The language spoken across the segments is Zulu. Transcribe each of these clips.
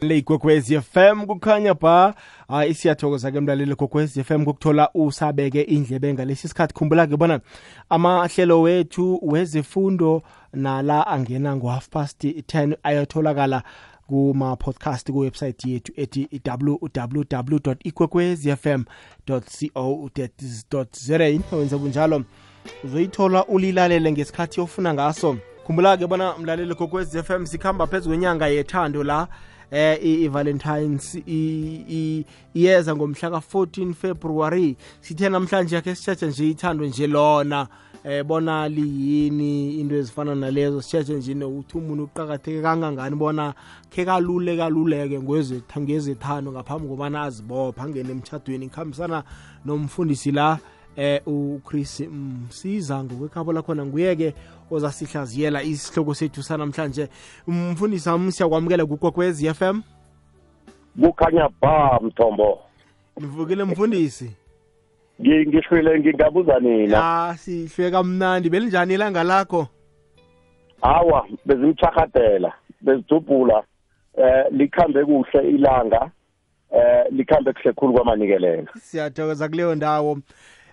le igwegwezi FM kukhanya ba. Hayi siyathokoza ke mlaleli gogwezi FM kokuthola usabeke indlebe ngalesi sikhathi khumbula ke bona amahlelo wethu wezifundo nala angena ngo half past 10 ayatholakala kuma podcast ku website yethu ethi www.ikwekwezfm.co.za wenza bunjalo uzoyithola ulilalele ngesikhathi ofuna ngaso. Khumbula ke bona mlaleli gogwezi FM sikhamba phezulu kwenyanga yethando la. Eh i-valentines iyeza ngomhla ka-14 february. Sithe namhlanje yakhe sitshatshe nje ithando nje lona. Eh bona liyini into ezifana nalezo? Sitshatshe nje nokuthi umuntu uqakatheke kangangani bona khe kalule kaluleke ngezethando ngaphambi kobana azibopha angene emtshadweni ngikhambisana nomfundisi la eh uChris Msiza ngokwekhabo lakhona. Nguyeke ozasihlaziyela isihloko sethu sanamhlanje. Umfundisi wami siyakwamukela kukwekwezi FM kukhanya ba mthombo. Nivukile mfundisi? Ngishwile ngingabuza nina. Ah sihlwe kamnandi. Belinjani ilanga lakho? Hawa bezimchakadela bezidubhula eh likhambe kuhle ilanga. Eh likhambe kuhle khulu kwamanikelela siyathokoza kuleyo ndawo.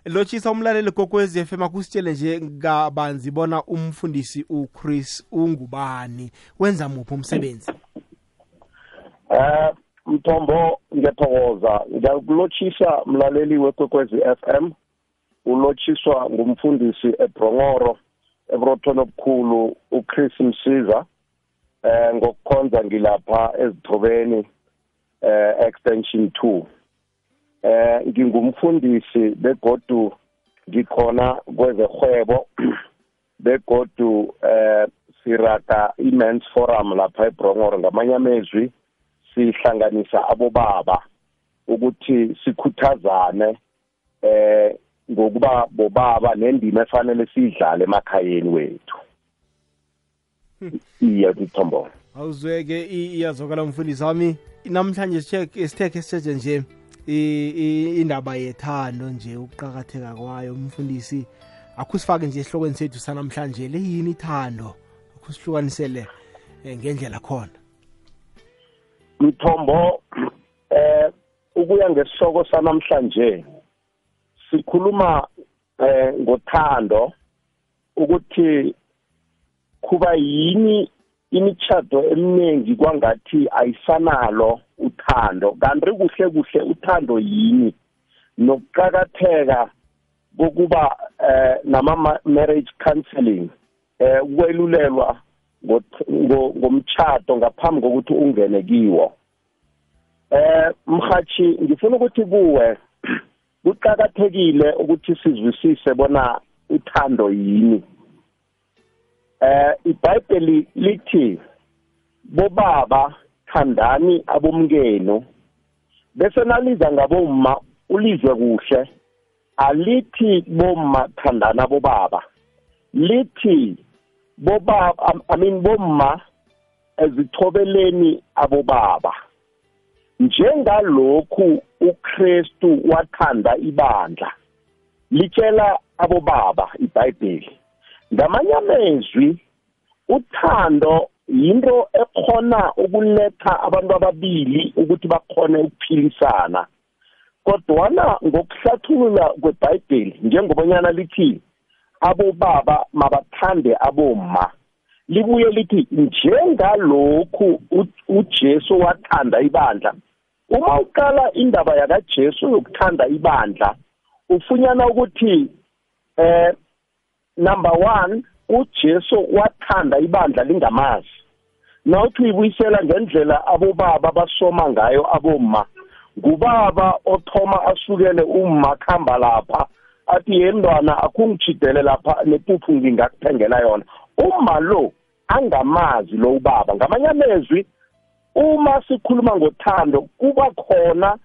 Lotshisa umlaleli kokwezi FM akusitshele nje kabanzi bona umfundisi uChris ungubani wenza muphi umsebenzi? Eh mthombo ngiyathokoza. Ngiyakulotshisa mlaleli wekwekwezi FM ulotshiswa ngumfundisi eBrongoro eBroton obukhulu uChris Msiza. Eh ngokukhonza ngilapha ezithobeni eh extension 2 eh ngingumfundisi begodu ngikhona kwezehwebo begodu eh sirata i-men's forum lapha eBrongoro ngamanye amezwi sihlanganisa abobaba ukuthi sikhuthazane eh ngokuba bobaba nendima efanele siyidlale emakhayeni wethu. Iya mthombo awuzweke iyazokala mfundisi wami. Namhlanje sithekhe sithethe nje indaba yethando nje ukuqakatheka kwayo. Umfundisi akusifake nje esihlokweni sethu sanamhlanje leyini ithando akusihlukanisele ngendlela khona? Mthombo eh ukuya ngesihloko sanamhlanje sikhuluma eh ngothando ukuthi kuba yini imitshato eminingi kwangathi ayisanalo. Uthando kanti kuhle kuhle uthando yini? Nokuqakatheka kokuba eh nama marriage counseling eh ukwelulelwa ngomtshato ngaphambi kokuthi ungene kiwo. Eh mhathi ngifuna ukuthi kuwe kuqakathekile ukuthi sizwisise bona uthando yini. Eh iBhayibheli lithi bobaba thandani abomkenu. Bese naliza ngabomma ulizwe kuhle. Alithi bomma thandana abobaba lithi bobaba i mean bomma ezithobeleni abobaba. Njengalokhu uKristu wathanda ibandla litshela abobaba iBhayibheli. Ngamanye amezwi uthando yinto ekhona ukuletha abantu ababili ukuthi bakhone ukuphilisana. Kodwana ngokuhlathulula kweBhayibheli njengobanyana lithi abobaba mabathande abomma libuye lithi njengalokhu uJesu wathanda ibandla uma uqala indaba yakaJesu yokuthanda ibandla ufunyana ukuthi eh number 1 uJesu wathanda ibandla lingamazi. Nawuthi uyibuyisela ngendlela abobaba basoma ngayo abomma ngubaba othoma asukele umma khamba lapha athi yendwana akungijidele lapha nepuphu ngingakuthengela yona. Uma lo angamazi lo ubaba. Ngamanye amezwi uma sikhuluma ngothando kuba khona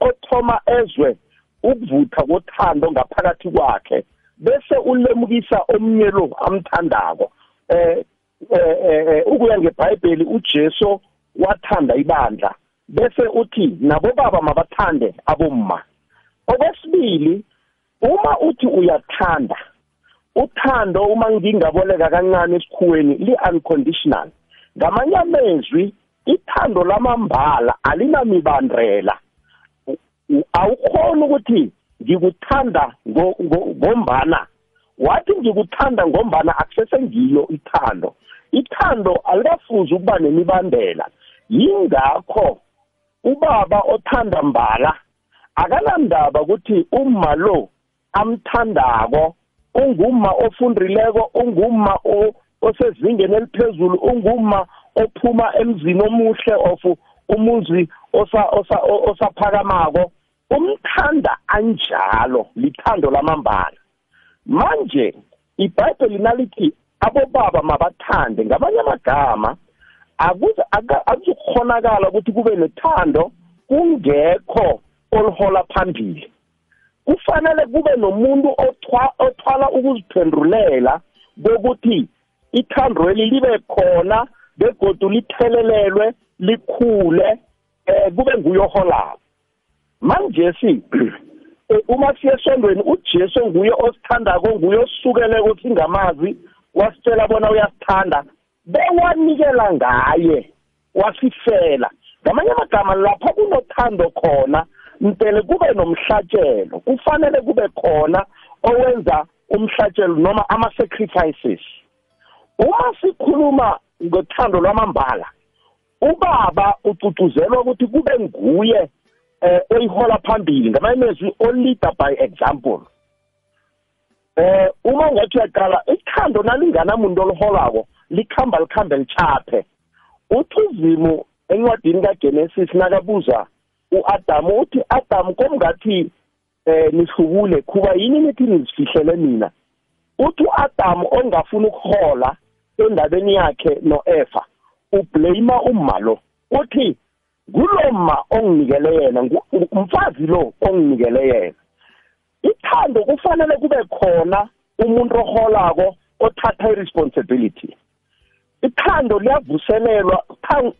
othoma ezwe ukuvutha kothando ngaphakathi kwakhe. Bese ulemukisa omnye lo amthandako eh eh ukuya ngeBhayibheli uJesu wathanda ibandla. Bese uthi nabo baba mabathande abomma. Okwesibili uma uthi uyathanda uthando uma ngingaboleka kancane esikhuweni li unconditional ngamanye amezwi ithando lamambala alinamibandela. Awukhoni ukuthi ngikuthanda ngombana wathi ngikuthanda ngombana akusesengiyo ithando. Ithando alikafuzi ukuba nemibandela. Yingakho ubaba othanda mbala akanandaba ukuthi umma lo amthandako ungumma ofundileko ungumma osezingeni eliphezulu ungumma ophuma emzini omuhle of umuzi osaphakamako. Umthanda anjalo lithando lamambala. Manje ibhayibheli nalithi abobaba mabathande. Ngamanye amagama akuzukukhonakala ukuthi kube nethando kungekho oluhola phambili. Kufanele kube nomuntu othwala ukuziphendulela kokuthi ithandweli libe khona begodu lithelelelwe likhule eh kube nguyoholako. Manje si uma siye esondweni uJesu nguye osithandako nguye osukeleko singamazi wasitshela bona uyasithanda bewanikela ngaye wasifela. Ngamanye amagama lapha kunothando khona mpele kube nomhlatshelo kufanele kube khona owenza umhlatshelo noma ama-sacrifices. Uma sikhuluma ngothando lwamambala ubaba ucucuzelwa ukuthi kube nguye eh oyihola phambili ngamamezwi oleader by example. Eh uma ngathi uyaqala ithando nalingana umuntu oliholako likhamba likhambe lichaphe. Uthi uzimu encwadini kaGenesis nakabuza uAdam uthi Adam komngathi eh nihlukule kuba yini nithi nizifihlele mina? Uthi uAdam ongafuna ukuhola endabeni yakhe noEva ublame umma lo. Uthi kuloma onginikele yena umfazi lo onginikele yena. Ithando kufanele kube khona umuntu oholako othatha iresponsibility. Ithando liyavuselelwa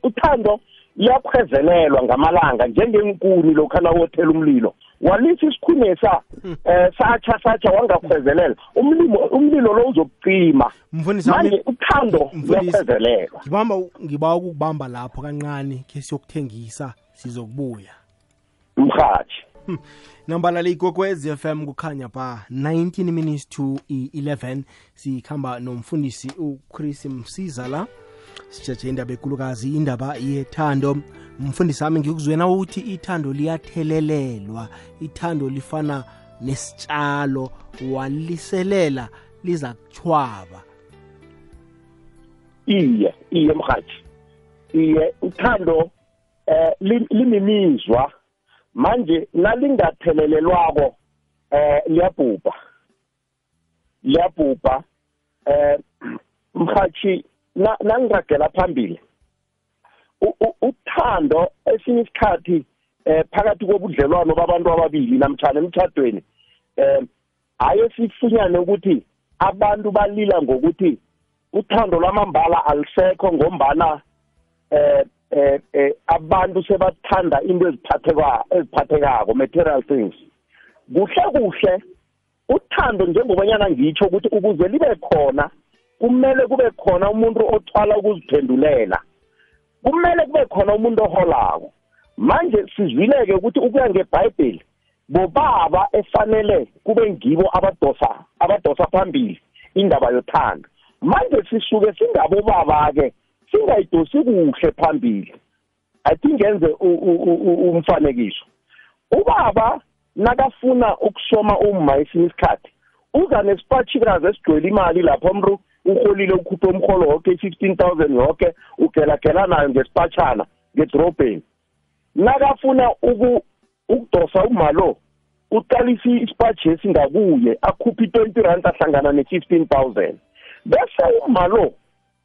uthando liyakhwezelelwa ngamalanga njengenkuni lokhu nawothela umlilo. Walisa isikhunesa eh satsha satsha wangakhwezelela. Umlilo umlilo lo uzokucima. Manje uthando liyakhwezelelwa ngibamba ngiba ukubamba lapho kancane ke siyokuthengisa sizokubuya. Mhathi hmm. nambalala ikokwez FM kukhanya pa 19 minutes to 11 sikhamba nomfundisi uChris Msiza la. Sijeje indaba ekulukazi indaba yethando. Mfundisi wami ngikuzwena ukuthi ithando liyathelelelwa. Ithando lifana nesitshalo waliselela liza kuchwaba iye iye mhathi iye uthando eh limimizwa manje nalingathelelelwako eh liyabhubha. Liyabhubha eh mhathi nangiragela phambili uthando esinye isikhathi eh phakathi kobudlelwano babantu ababili namtjana emtshadweni eh aye sifunyane ukuthi abantu balila ngokuthi uthando lwamambala alisekho ngombana eh eh, eh abantu sebathanda into eziphatheka eziphathekako material things. Kuhle kuhle uthando njengobanyana ngitsho ukuthi ukuze libe khona kumele kube khona umuntu othwala ukuziphendulela. Kumele kube khona umuntu oholako. Manje sizwileke ukuthi ukuya ngebhayibheli bobaba efanele kube ngibo abadosa abadosa phambili indaba yothando. Manje sisuke singabo baba-ke singayidosi kuhle phambili. Athi ngenze umfanekiso. Ubaba nakafuna ukusoma umma esinye isikhathi uza nesipatshikazi esigcwele imali lapho mntu uholile ukhuphe umholo woke i-fifteen thousand yoke ugelagela nayo ngesipatshana ngedrobheni. Nakafuna ukudosa umma lo uqalisa isipatshi esingakuye akhuphe i-twenty rand ahlangana ne-fifteen thousand. Bese umma lo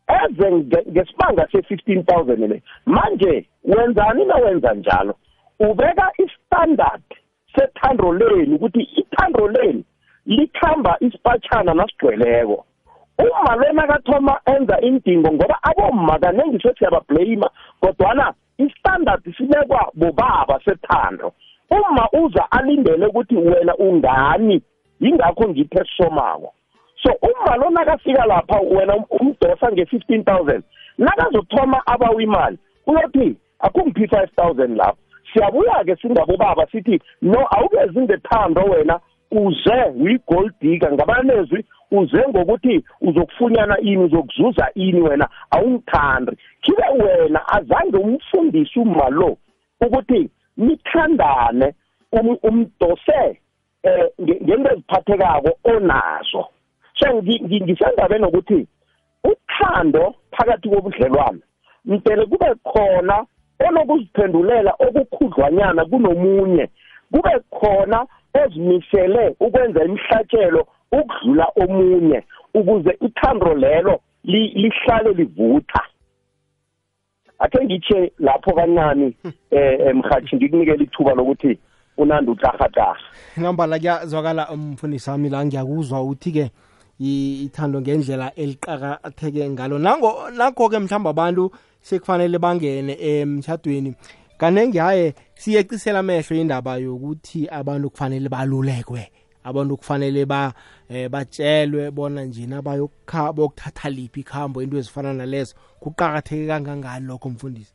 eze ngesibanga se-fifteen thousand le manje wenzani nawenza njalo? Ubeka istandard sethando leni ukuthi ithando leni likhamba isipatshana nasigcweleko. Uma lona kathoma enza indingo ngoba abomma kaningi sesiyabablame kodwana istandard sibekwa bobaba sethando. Uma uza alindele ukuthi wena ungani yingakho ngiphe esomako so uma lona kafika lapha wena umdosa nge-15 000 nakazothoma abawa imali uyothi akungiphi 5000 lapho. Siyabuya ke singabobaba sithi no awukezi ngethando wena uze uyi-gold digger ngabanezwi uze ngokuthi uzokufunyana ini uzokuzuza ini wena awungithandi. Khibe wena azange umfundise umalo ukuthi nithandane um, umdose eh ngento eziphathekako onazo. So ngisendabeni ukuthi uthando phakathi kobudlelwano mtele kube khona onokuziphendulela okukhudlwanyana kunomunye. Kube khona ezimisele ukwenza imihlatshelo ukudlula omunye ukuze ithando lelo lihlale livutha. Akhe ngitshe lapho kancane eh emhathi ngikunikele ithuba lokuthi unandi utarhatarha ngambala kuyazwakala umfundisi wami la ngiyakuzwa uthi-ke ithando ngendlela eliqakatheke ngalo. Nakho-ke mhlawumbe abantu sekufanele bangene emtshadweni kanenge haye siyecisela amehlo indaba yokuthi abantu kufanele balulekwe. Abantu kufanele ba eh, batshelwe bona njena bayokuthatha liphi ikhambo into ezifana nalezo. Kuqakatheke kangangani lokho mfundisi?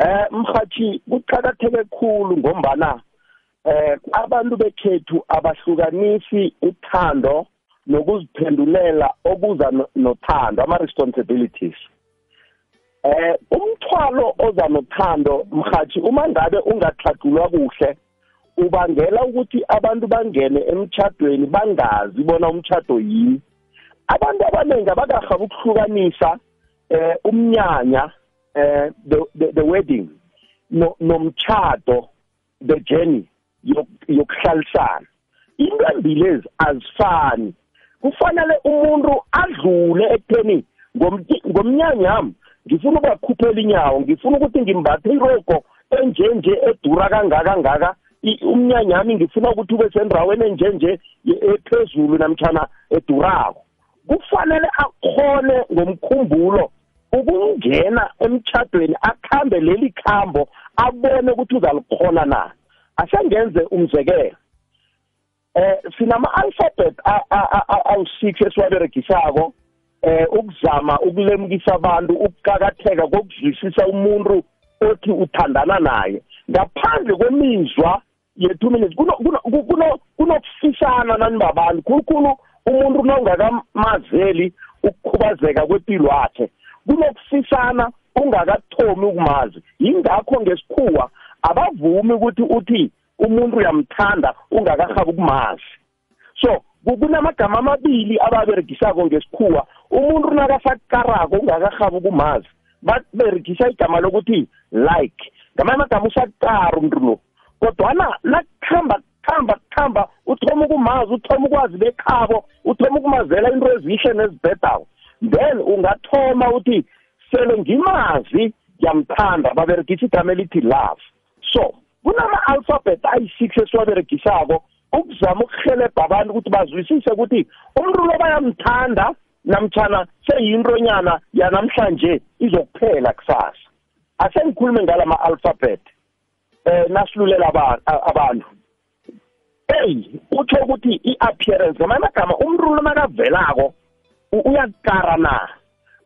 Eh mhathi kuqakatheke khulu ngombana eh abantu bekhethu abahlukanisi uthando nokuziphendulela okuza nothando ama responsibilities eh umthwalo oza nothando mhathi uma ngabe ungathadulwa kuhle ubangela ukuthi abantu bangene emtchadweni bangazi bona umtchado yini. Abantu abaningi abakahaba ukuhlukanisa eh umnyanya eh the, the, the wedding no nomtchado the journey yokuhlalisana. Into embili azifani. Kufanele umuntu adlule ekutheni ngomnyanyami ngifuna ukubakhuphela inyawo ngifuna ukuthi ngimbathe irogo enjenje edura kangaka kangaka umnyanyami ngifuna ukuthi ube sendaweni enjenje ephezulu namtshana edurako. Kufanele akhone ngomkhumbulo ukungena emtchadweni akhambe leli khambo abone ukuthi uzalikhona na. Asengenze umzekelo eh sinama alphabet awu6 esiwaberegisako eh ukuzama ukulemukisa abantu ukukakatheka kokuzwisisa umuntu othi uthandana naye. Ngaphandle kwemizwa ye-two minutes kunokufisana nani babantu khulukhulu umuntu nongakamazeli ukukhubazeka kwempilo yakhe kunokufisana ungakathomi ukumazi. Yingakho ngesikhuwa abavumi ukuthi uthi umuntu uyamthanda ungakahabi ukumazi. So kunamagama amabili ababeregisako ngesikhuwa umuntu nakasakarako ungakahabi ukumazi baberegisa igama lokuthi like. Ngamanye amagama usakara umuntu lo. Kodwana nakuhamba kuhamba kuhamba uthoma ukumazi uthoma ukwazi bekhabo uthoma ukumazela into ezihle nezibhedako then ungathoma uthi sele ngimazi ngiyamthanda baberegisa igama elithi love. So kunama-alphabet ayi-six esiwaberegisako ukuzama ukuhelebha abantu ukuthi bazwisise ukuthi umuntu lo bayamthanda namtshana seyintonyana yanamhlanje izokuphela kusasa. Asengikhulume ngala ma-alphabet. Eh nasilulela abantu. Hey utsho ukuthi i-appearance ngamanye amagama umuntu lo nakavelako uyakara na?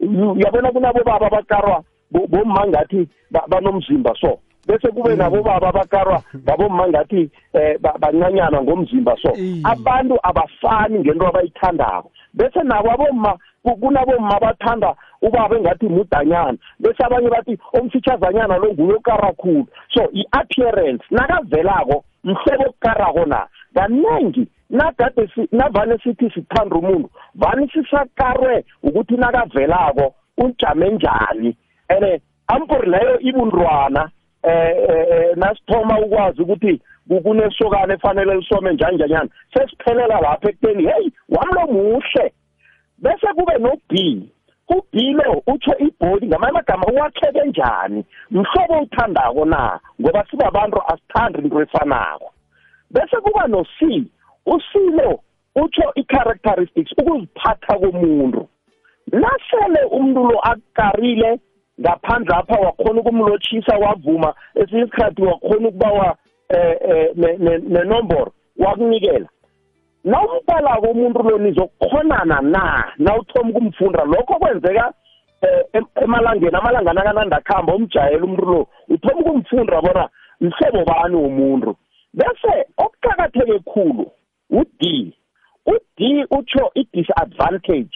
Uyabona kunabo baba bakarwa bomma ngathi banomzimba so? Bese kube nabo baba bakarwa ngabomma ngathi eh bancanyana ngomzimba so? Abantu abafani ngento abayithandako. Bese nabo abomma kunabomma bathanda ubaba engathi mudanyana. Bese abanye bathi omfitshazanyana lo nguye okarakhulu so i-appearance nakavelako mhlobo okukarako na? Kaningi nagade navane sithi sithanda umuntu vane sisakarwe ukuthi nakavelako ujame njani? And ampori leyo ibundrwana eh nasithoma ukwazi ukuthi kunesokana efanele lisome njani njanyana sesiphelela lapha ekuteni hey wami lo muhle. Bese kube no B u-B lo utsho ibhodi ngamanye amagama uwakheke njani? Mhlobo uthandako na? Ngoba sibabantu asithandi into efanako. Bese kuba no-C u-C lo utsho i-characteristics ukuziphatha komuntu. Nasele umuntu lo akarile ngaphandle apha wakhona ukumlotshisa wavuma esinye isikhathi wakhona ukuba nenomboro wakunikela. Nawumbhalako umuntu lo nizokukhonana na nawuthoma ukumfunda lokho kwenzeka um emalangeni amalanga nakanandakhamba umjayela umuntu lo uthoma ukumfunda bona mhlobo bani womuntu. Bese okuqakatheke khulu u-d. U-d utsho i-disadvantage.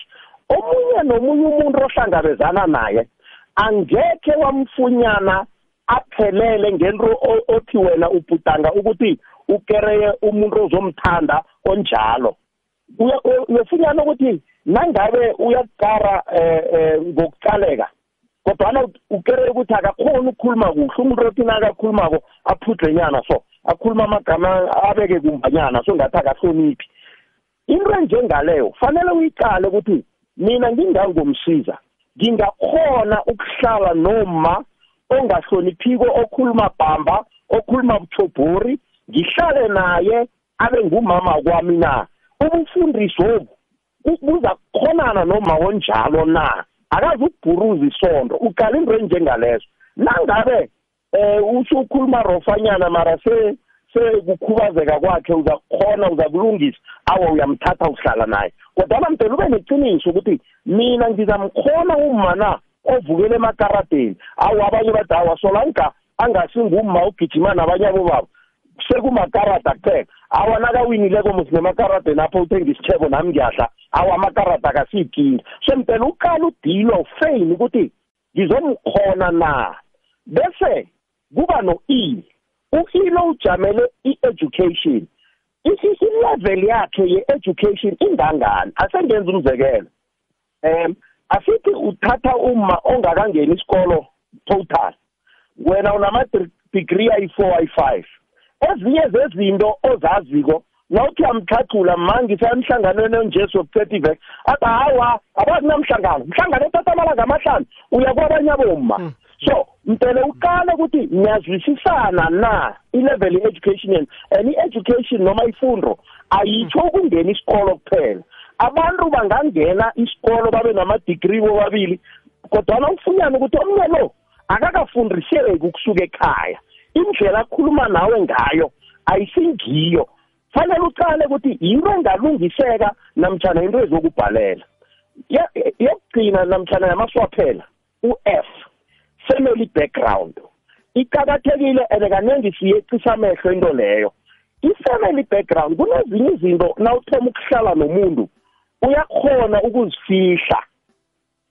Omunye nomunye umuntu ohlangabezana naye angekhe wamfunyana aphelele ngento othi wena ubhudanga ukuthi ukereye umuntu ozomthanda onjalo. Uyofunyana ukuthi nangabe uyakara eh ngokuqaleka kodwana ukereye ukuthi akakhoni ukukhuluma kuhle umuntu othi nakakhulumako aphudlenyana so akhuluma amagama abeke kumbanyana so ngathi akahloniphi. Into enjengaleyo fanele uyiqale ukuthi mina ngingangomsiza ngingakhona ukuhlala noma ongahloniphiko okhuluma bhamba okhuluma buthobhori ngihlale naye abe ngumama kwami na? Ubufundisi obu buza kukhonana noma onjalo na? Akazi ukubhuruza isondo uqala into enjengalezo. Nangabe um usukhuluma rofanyana mara se sekukhubazeka kwakhe uza kukhona uza kulungisa awa uyamthatha uhlala naye. Kodwana mdela ube neqiniso ukuthi mina ngizamkhona umma na? Ovukele emakaradeni awu abanye bathi awa solanka angasingumma ugijima nabanye abobaba. Sekumakarada kuphela. Awa nakawinileko musinemakarada apho uthenga isitshebo nami ngiyadla. Awa amakarada akasiyikinga so mpela uqala udilo ufeyini ukuthi ngizomkhona na? Bese kuba no-e. U-e lo ujamele i-education. I-level yakhe ye-education ingangani? Asengenza umzekelo. Um asithi uthatha uma ongakangeni isikolo total. Wena unama-degree ayi-four ayi-five. Ezinye zezinto ozaziko nawuthi uyamthathula mangisa emhlanganweni onje sokucetha ivek athi hawa abazi namhlangano. Mhlangano ethatha amalanga amahlanu uya kwabanye aboma so mtele uqale ukuthi niyazwisisana na i-level ye-education and i-education noma ifundo ayitsho ukungena isikolo kuphela. Abantu bangangena isikolo babe nama-degree bobabili kodwana ufunyana ukuthi omnye lo akakafundiseki ukusuka ekhaya. Indlela akhuluma nawe ngayo ayisingiyo. Fanele uqale ukuthi yinto engalungiseka namtshana into ezokubhalela. Yokugcina namtshana yamaswaphela u-f family background. Iqakathekile and kaningi siyeqisa amehlo into leyo. I-family background kunezinye izinto nawuthoma ukuhlala nomuntu uyakhona ukuzifihla.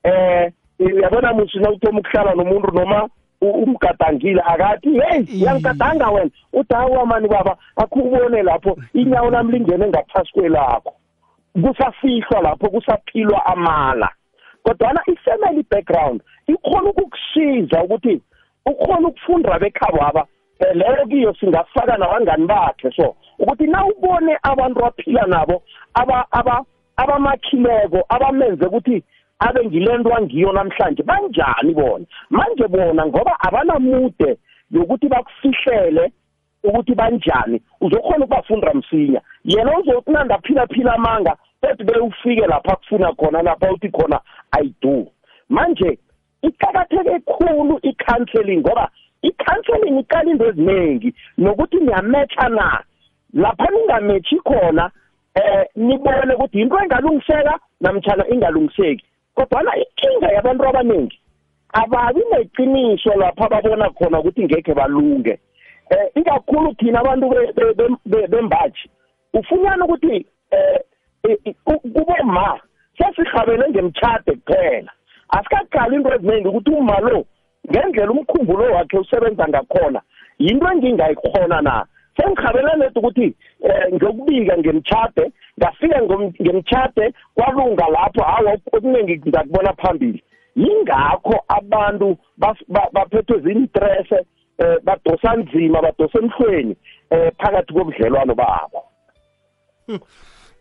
Eh uyabona musi nawuthoma ukuhlala nomuntu noma umgadangile akathi hey uyangigadanga wena. Uthi hawa mani baba akubone lapho inyawo lami lingene ngaphasi kwelakho. Kusafihlwa lapho kusaphilwa amala. Kodwana i-family background ikhona ukukusiza ukuthi ukhona ukufunda bekhabo aba leyo kiyo singafaka nabangani bakhe so ukuthi na ubone abantu aphila nabo abamakhileko abamenze ukuthi abe ngilentwa ngiyo namhlanje banjani bona? Manje bona ngoba abanamude yokuthi bakufihlele ukuthi banjani uzokhona ukubafunda msinya. Yena uzothi nandaphila phila amanga bethi bewufike lapha kufuna khona lapha uthi khona i do manje iqakatheke khulu i-counseling ngoba i-counseling iqala into eziningi nokuthi niyametha na? Lapha ningamethi khona eh nibone ukuthi into engalungiseka namtshana ingalungiseki. Kodwana inkinga yabantu abaningi ababi neqiniso lapha babona khona ukuthi ngekhe balunge. Eh ikakhulu thina abantu bembaji ufunyana ukuthi eh kuboma sesihabele ngemtshade kuphela. Asikaqali into eziningi ukuthi uma lo ngendlela umkhumbulo wakhe usebenza ngakhona yinto engingayikhona na? Sengihabele nedi ukuthi um ngiyokubika ngemtshade ngafika ngemtshade kwalunga lapho hawa okuningi ngizakubona phambili. Yingakho abantu baphethwe zintrese um badosa nzima badosa emhlweni um phakathi kobudlelwano babo.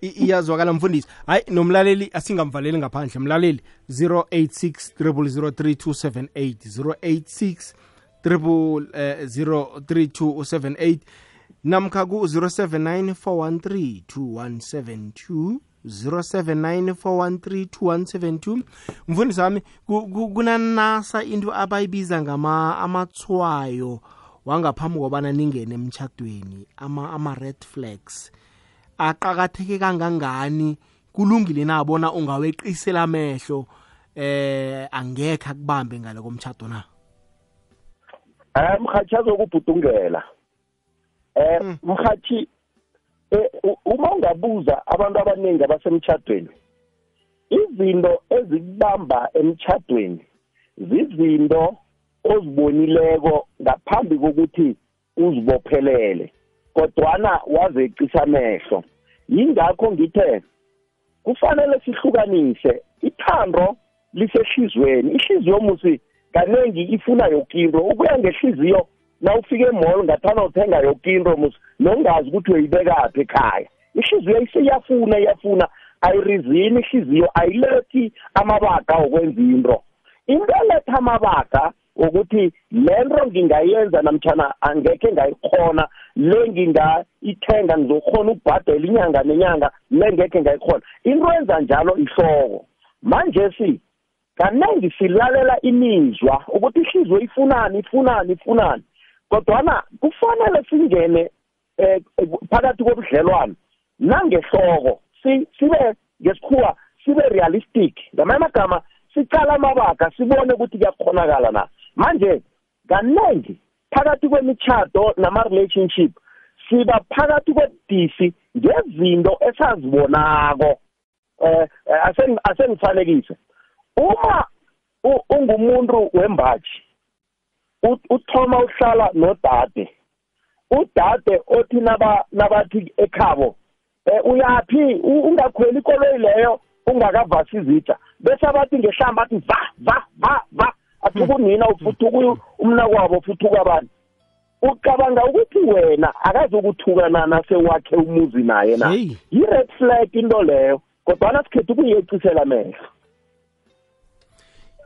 Iyazwakala mfundisi. Hayi nomlaleli asingamvaleli ngaphandle. Mlaleli 086 03278 086 03278 namkha ku-079 413 2172 0794132172 mfundisi wami kunanasa into abayibiza ngama amathwayo wangaphambi kobana ningene emtchadweni ama-red ama flags. Aqakatheke kangangani? Kulungile na bona ungaweqisela amehlo eh angekhe akubambe ngale komtchado na? Eh mhathi azokubhudungela. Eh mhathi eh, u- uma ungabuza abantu abaningi abasemtchadweni izinto ezikubamba emtchadweni zizinto ozibonileko ngaphambi kokuthi uzibophelele kodwana wazeqisa amehlo. Yingakho ngithe kufanele sihlukanise ithando lisehlizweni ihliziyo musi kaningi ifuna yokinto ukuya ngehliziyo na ufike emall ngathana uthenga yokinto musi nongazi ukuthi uyibekaphi ekhaya. Ihliziyo isiyafuna iyafuna ayirizini ihliziyo ayilethi amabaka okwenza into. Into eletha amabaka ukuthi lento ngingayenza namtshana angekhe ngayikhona le ngingayithenga ngizokhona ukubhadela inyanga nenyanga le ngekhe ngayikhona into enza njalo ihloko. Manje si kaningi silalela imizwa ukuthi ihliziyo ifunani ifunani ifunani. Kodwana kufanele singene eh, phakathi kobudlelwano. Nangehloko si- sibe ngesikhuwa sibe realistic. Ngamanye amagama sicala amabaka sibone ukuthi kuyakhonakala na. Manje kaningi phakathi kwemitshato nama-relationship siba phakathi kwebudisi ngezinto esazibonako. Eh asen- asengifanekise uma ungumuntu wembaji uthoma uhlala nodade. Udade othi naba nabathi ekhabo eh uyaphi? Ungakhweli ikoloyi leyo ungakavasi izitsha bese abathi ngehlamba athi va va va va. Athi kunina ufuthuka umnakwabo ufuthuka abantu. Ucabanga ukuthi wena akazokuthuka na nasewakhe umuzi naye na? Yi-red flag into leyo kodwana sikhethe ukuyecisela amehlo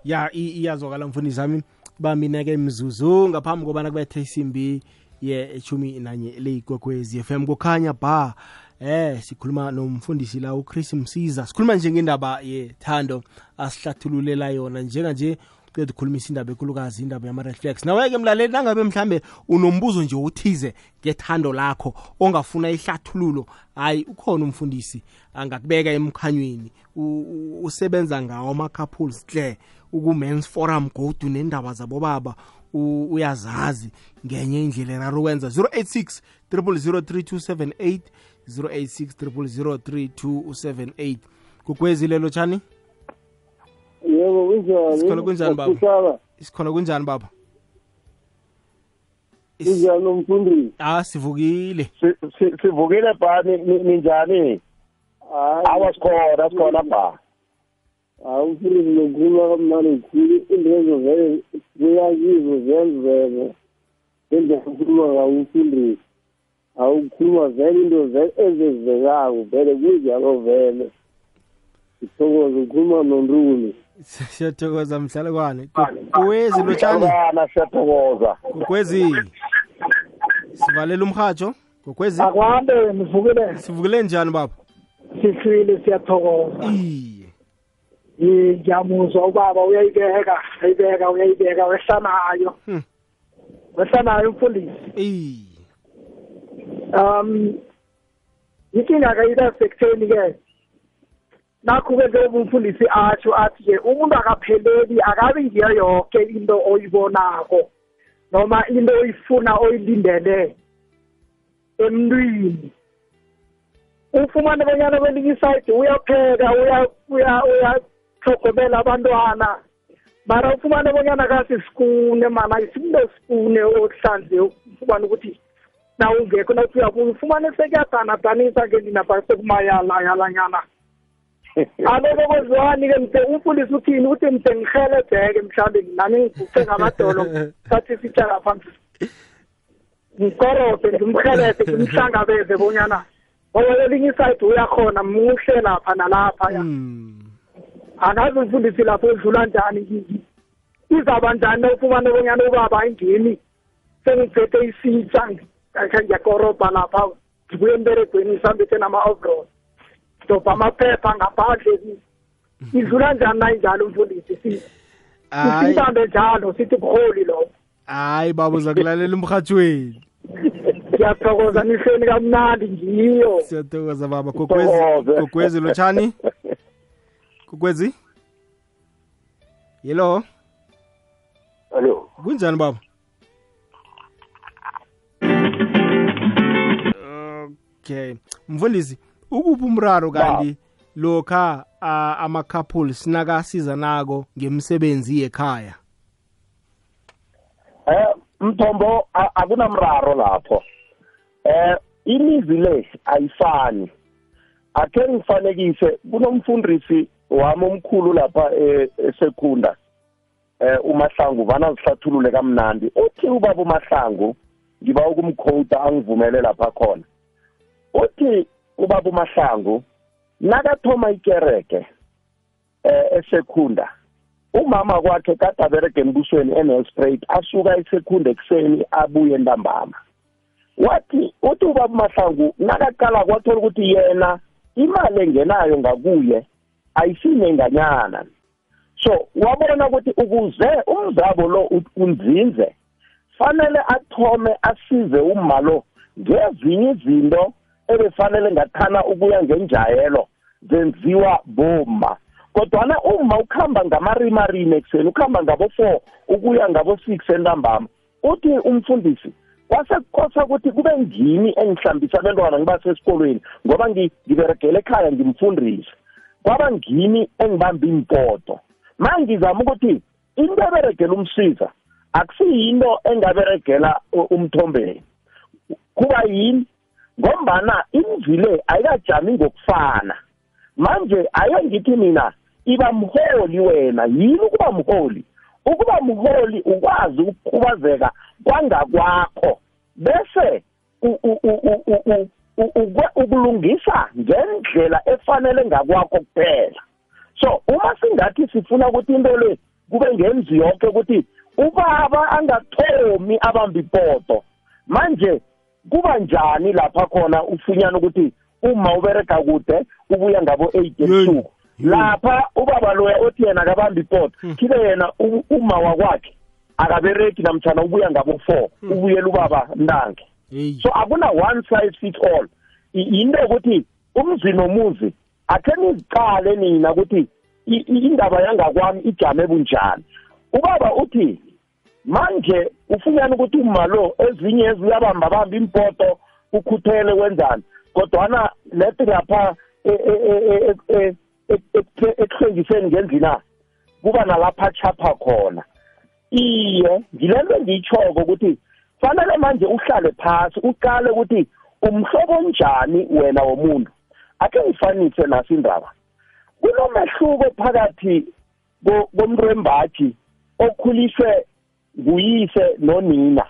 ya iyazwakala mfundisi wami. Bamina-ke mzuzu ngaphambi kobana kubethe isimbi yeshumi nanye leyigwekwezi FM kukhanya ba eh sikhuluma nomfundisi la uChris Msiza. Sikhuluma nje ngendaba yethando asihlathululela yona. Njenganje qeda ukukhulumisa indaba enkulukazi indaba yama-reflex. Nawe-ke mlaleli nangabe mhlambe unombuzo nje uthize ngethando lakho ongafuna ihlathululo hayi ukhona umfundisi angakubeka emkhanyweni. U- u- usebenza ngawo ama-couples hle uku-mans forum godu nendaba zabobaba u- uyazazi ngenye indlela eraro ukwenza 086 0003278 086 0003278 kukwezilelo tshani yebo kunjani? Sikhona kunjani, baba? Ukusala, isikhona kunjani baba? Is- kunjani umfundisi? Ah sivukile. Si- si- sivukile ba ni- ni- ninjani? Hayi. Awa sikhona sikhona ba hayi umfundisi nokhuluma kamnandi khulu izinto vele kuyakizo zenzeke ngendlela ukhuluma ngawo umfundisi awukhuluma vele into vele ezenzekako vele kunjalo vele sithokoze ukhuluma nontuli siyathokoza mhlalekwane kukwezi lotshani Bana siyathokoza kukwezi sivalela umhatsho kukwezi akwande nivukile sivukile njani baba? Sihlwile siyathokoza. Iye Eh, ngiyamuzwa ubaba uyayibeka uyayibeka uyayibeka wehlanayo Hmm. wehlanayo umfundisi. Um inkinga kayiba sekutheni ke nakho kwenze umfundisi atsho athi ke umuntu akapheleli akabi ngiyo yonke into oyibonako noma into oyifuna oyilindele emntwini. Ufumane bonyana kwelinye isayidi uyapheka uya uya uyahlogomela abantwana. Mara ufumane bonyana kasisikune mana isinto sikune okuhlanze ufumane ukuthi na ungekho nathi uyabuya ufumane sekuyadanadaniswa ke nina phase kumayalayalanyana aloko kwenziwani-ke mde umfundisi uthini? Uthi mde ngihelebheke mhlawumbe nami ngiguce ngamadolo sathi sitshela phansi ngikorode ngimhelebhe ngimhlangabeze bonyana ngoba kwelinye isayidi uyakhona muhle lapha nalapha ya. Mm. Angazi umfundisi lapho udlula njani kiki izaba njani na ufumane bonyana ubaba ayingeni sengiphethe isitsha? Akhe ngiyakorobha lapha ngibuye emberegweni ngisambethe nama-overall. Dobha amaphepha ngaphandle idlula njani nayinjalo umfundisi Si- hayi. siyibambe njalo sithi buholi lobo. Hayi baba uza kulalela umhathweni ngiyathokoza nihlweni kamnandi ngiyo. Siyathokoza baba. Gogwezi Sithokoze. gogwezi lotshani gogwezi yelo alo. Kunjani baba? Okay. Mfundisi ukuphi umraro kanti lokha ama-couples nakasiza nako ngemsebenzi yekhaya? Eh mthombo akunamraro lapho. Eh imizi le ayifani. Akhe ngifanekise kunomfundisi wami omkhulu lapha e- esekunda eh umahlangu vana zihlathulule kamnandi. Uthi ubaba umahlangu ngiba ukumkhowuta angivumele lapha khona. Uthi ubaba umahlangu nakathoma ikereke eh esekunda umama kwakhe kade aberege embusweni eNelspruit asuka esekhunda ekuseni abuye entambama. Wathi uthi ubaba mahlangu nakaqala kwathola ukuthi yena imali engenayo ngakuye ayisinenganyana so wabona ukuthi ukuze umzabo lo unzinze fanele athome asize umma lo ngezinye izinto ebefanele ngathana ukuya ngenjayelo zenziwa boma kodwana uma ukuhamba ngamarimarima ekuseni ukuhamba ngabo-four ukuya ngabo-six entambama uthi umfundisi kwasekukhosa ukuthi kube ngimi engihlambisa abantwana ngibase esikolweni ngoba ngi- ngiberegele ekhaya ngimfundisi kwaba ngimi engibamba impoto. Ma ngizama ukuthi into eberegela umsiza akusiyinto engaberegela umthombeni. Kuba yini? Ngombana imvile ayikajami ngokufana. Manje ake ngithi mina iba mholi wena yini ukuba mholi? Ukuba mholi ukwazi ukukhubazeka kwangakwakho bese ukulungisa ngendlela efanele ngakwakho kuphela. So uma singathi sifuna ukuthi into le kube ngenzi yonke ukuthi ubaba angathomi abamba ipoto manje kuba njani lapha khona ufunyana ukuthi uma ubereka kude ubuya ngabo 8 ebusuku? lapha ubaba loya othi yena akabamba ipoto kibe yena u- uma wakwakhe akabereki namtshana ubuya ngabo 4 ubuyela ubaba ntange. So akuna one size fit all. I- yinto ukuthi umzi nomuzi akhe niziqale nina ukuthi indaba yangakwami ijame bunjani. Ubaba uthi manje ufunyana ukuthi uma lo ezinye eziyabamba bamba impoto ukhuthele wenzani kodwana lethi lapha e- e- e- ekuhlengiseni ngendlina kuba nalapha chapha khona. Iye ngilento engiyitshoko ukuthi fanele manje uhlale phasi uqale ukuthi umhlobo onjani wena womuntu. Ake ngifanise naso indaba. Kunomehluko phakathi ko- komuntu wembaji okhuliswe nguyise nonina.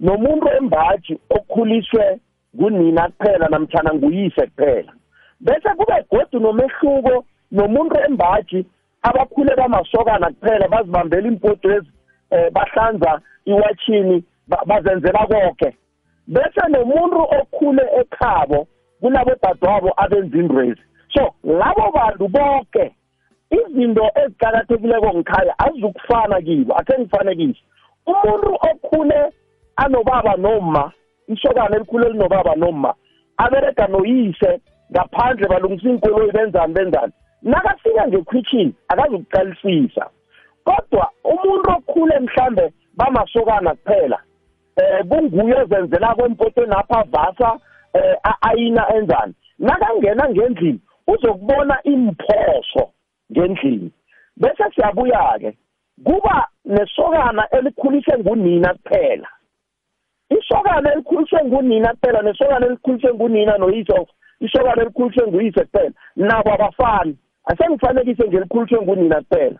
Nomuntu wembaji okhuliswe kunina kuphela namtshana nguyise kuphela. Bese kube godu nomehluko nomuntu wembaji abakhule bamasokana kuphela bazibambela impotwezi um bahlanza iwatshini bazenzela konke. Bese nomuntu okhule ekhabo kulabo dadwabo abenza indwezi so labo bantu bonke izinto eziqakathekileko ngikhaya azizukufana kibo akhe ngifanekise umuntu okhule anobaba noma isokana elikhule linobaba noma aberega noyise ngaphandle balungisa iinkoloyi benzani benzani. Nakafika ngekhwitshini akazukuqalisisa. Kodwa umuntu okhule mhlambe bamasokana kuphela eh kunguye ozenzela kwempotweni apha vasa eh ayina enzani? Nakangena ngendlini uzokubona imphoso ngendlini. Bese siyabuya ke kuba nesokana elikhuliswe ngunina kuphela. Isokana elikhuliswe ngunina kuphela nesokana elikhuliswe ngunina noyise isokana elikhuliswe nguyise kuphela nabo abafani. Asengifanekise nje elikhuliswe ngunina kuphela.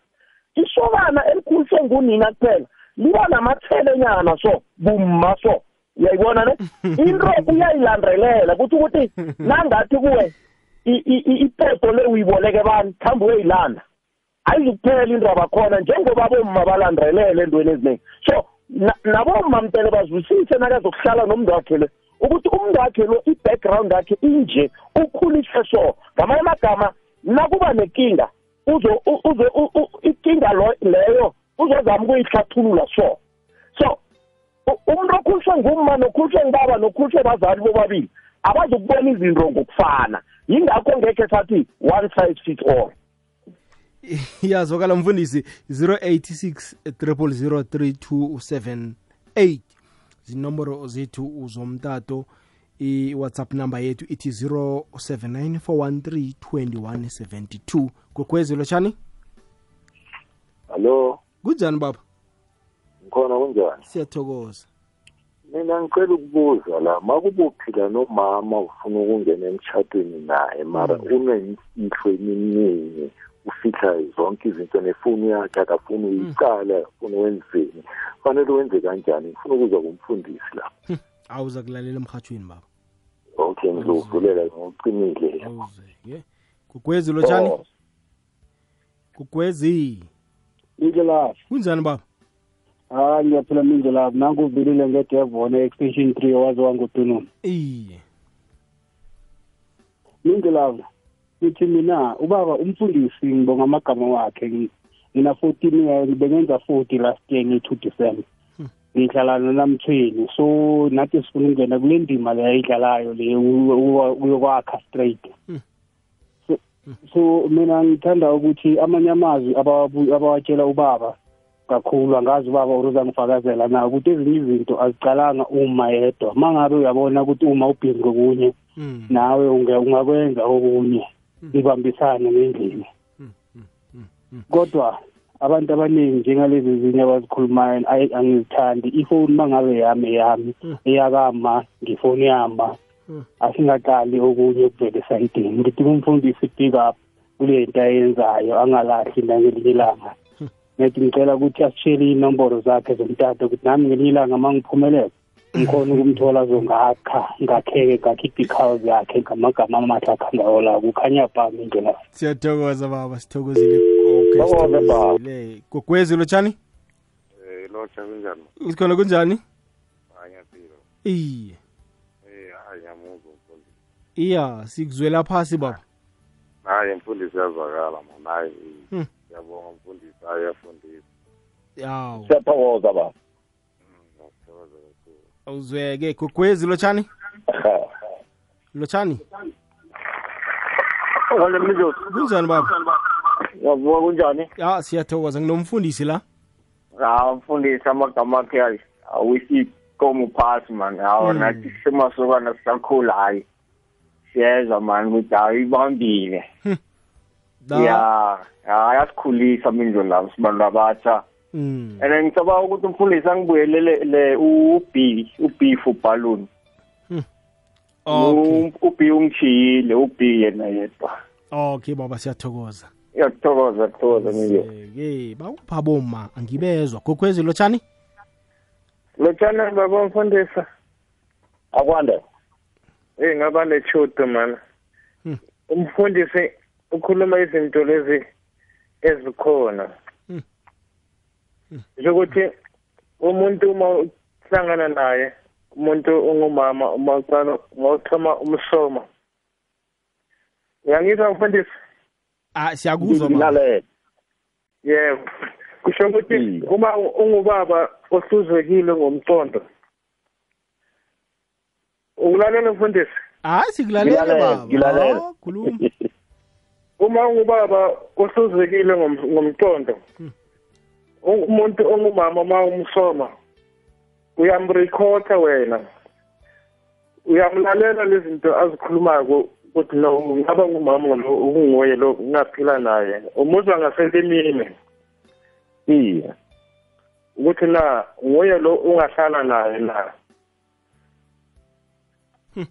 Isokana elikhuliswe ngunina kuphela liba namathelenyana so bumma so. Uyayibona ne? Into uyayilandelela kuthi ukuthi nangathi kuwe i- i- i- ipoto le uyiboleke bani khambe uyeyilanda ayizukuphela indaba khona njengoba bomma balandelele entweni eziningi so na- nabomma mtele bazwisise nakazokuhlala nomntu wakhe le ukuthi umntu wakhe lo i-background yakhe inje ukhulise so. Ngamanye amagama nakuba nenkinga lo- leyo uzozama ukuyihlathulula so. So u- umuntu okhuliswe ngumma nokhuliswe ngubaba nokhuliswe bazali bobabili abazukubona izinto ngokufana. Yingakho ngekhe sathi one size fit all. Iyazwakala mfundisi 086 3003278 zinomboro zethu uzomtato i-whatsapp number yethu ithi 0794132172 gogwezi lotshani? Hallo, kunjani baba? Ngikhona kunjani? siyathokoza. Mina ngicela ukubuza la, makubuphila nomama ufuna ukungena emshadweni naye? Mara unenhlwe eminingi ufihla zonke izinto nefoni yakhe akafuni uyicala ufuna wenzeni? Fanele wenze kanjani? Ngifuna ukuza kumfundisi la. Awuza kulalela emhathweni baba. Okay ngizovulela ngokuqinile gogwezi lotshani Oh, gogwezi indlelafi kunjani baba? Hayi ngiyaphila mindlelafi nanku uvilile ngedevona extension three owaziwa ngutununu iye. Mindlelafi nithi mina ubaba umfundisi ngibonga amagama wakhe. Ngi- ngina fourteen years bengenza forty last year ngi-two december. Ngidlalana namthweni so nathi sifuna ukungena kule ndima le ayidlalayo le uyokwakha straight. So- mina ngithanda ukuthi amanye amazwi abawatshela ubaba kakhulu angazi ubaba uzangifakazela na ukuthi ezinye izinto azicalanga uma yedwa. Uma ngabe uyabona ukuthi uma ubhizi kokunye Mm. nawe ungakwenza okunye ibambisane ngendlini kodwa abantu abaningi njengalezi ezinye abazikhulumayo angizithandi. Ifoni uma ngabe yami eyami eyakama ngifoni yama. Asingaqali okunye okuvele esayidini. Ngithi kumfundisi pick up kule nto ayenzayo angalahli nangelinye ilanga. Nethi ngicela ukuthi asitshele iy'nomboro zakhe zomtata ukuthi nami ngelinye ilanga uma ngiphumelela ngikhona ukumthola zongakha ngakheke ngakhipha ikhawuzi yakhe ngamagama amahle akhangayo la kukhanya bhami indlela siyathokoza baba. Sithokozile. Okay Thokoza, baba. sithokozile. Gogwezi lotshani? Eh lotsha kunjani? usikhona kunjani? Anyaphilo. iye. Iya sikuzwela phasi baba Hayi umfundisi yazwakala man. Hayi. Hmm. Ngiyabonga umfundisi hayi yafundisa. yawu siyathokoza baba Ngiyathokoza kakhulu. awuzweke gogwezi lotshani lotshani Ngale mnjozi kunjani baba yavuka kunjani ya siyathokoza nginomfundisi la hawu mfundisi amagama akhe hayi awuyisikomo phasi man hawu Mm. nathi semasokana sisakhula hayi siyezwa man ukuthi hayi ibambile Da- ya hayi asikhulisa mindlo labo sibantu abatsha. Mm. and ngicabanga ukuthi umfundisi angibuyelele le u-b u-beef balloon. Okay. u-b ungishiyile u-b yena yedwa. Okay baba siyathokoza. Iyakuthokoza kuthokoza mindlo ke bakupha boma angibezwa. Gogwezi lotshani? Lotshana baba mfundisa akwanda Eh ngaba nechudo man. Hmm. Umfundisi ukhuluma izinto lezi ezikhona. Hmm. Njengokuthi umuntu uma uhlangana naye umuntu ongumama uma uqala ngokuthoma umsoma. Uyangizwa mfundisi? ah siyakuzwa ngilalela Yebo. Kusho ukuthi uma ungubaba ohluzekile ngomqondo. Ukulalela mfundisi? hayi sikulalele Ngilalela, baba. Ngilalela. Oh, khuluma. Uma ungubaba ohluzekile ngom- ngomqondo. Umuntu ongumama uma umsoma uyamrecorda wena. Uyamlalela lezi zinto azikhulumayo ukuthi no ngaba ngumama lo unguye lo ungaphila naye. Umuzwa ngasentemini iya. Ukuthi na nguye lo ungahlala naye na?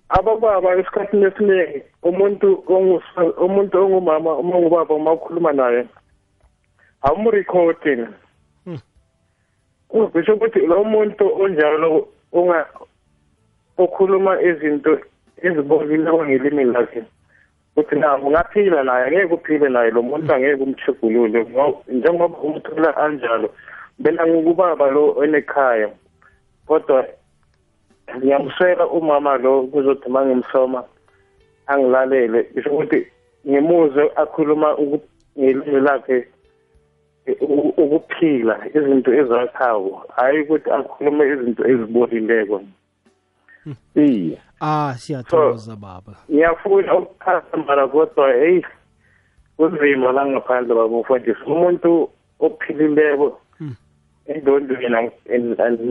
Abababa esikhathini esiningi umuntu ongu- umuntu ongumama uma ungubaba uma ukhuluma naye awumrekhodi Hmm. kusho ukuthi lo muntu onjalo unga okhuluma izinto ezibolileko ngelimi lakhe ukuthi na ungaphila naye angeke uphile naye lo muntu angeke umthegulule ngo- njengoba umthola anjalo bena ngukubaba lo onekhaya kodwa ngiyamswela umama lo kuzothi uma ngimsoma angilalele. Kusho ukuthi ngimuze akhuluma uku- ngelimi lakhe eh, u- ukuphila izinto ezakhayo hayi ukuthi akhulume izinto ezibolileko. Iya ah siyathokoza baba. ngiyafuna ukuphasa mara kodwa heyi kunzima la ngaphandle babufundisi umuntu ophilileko endondweni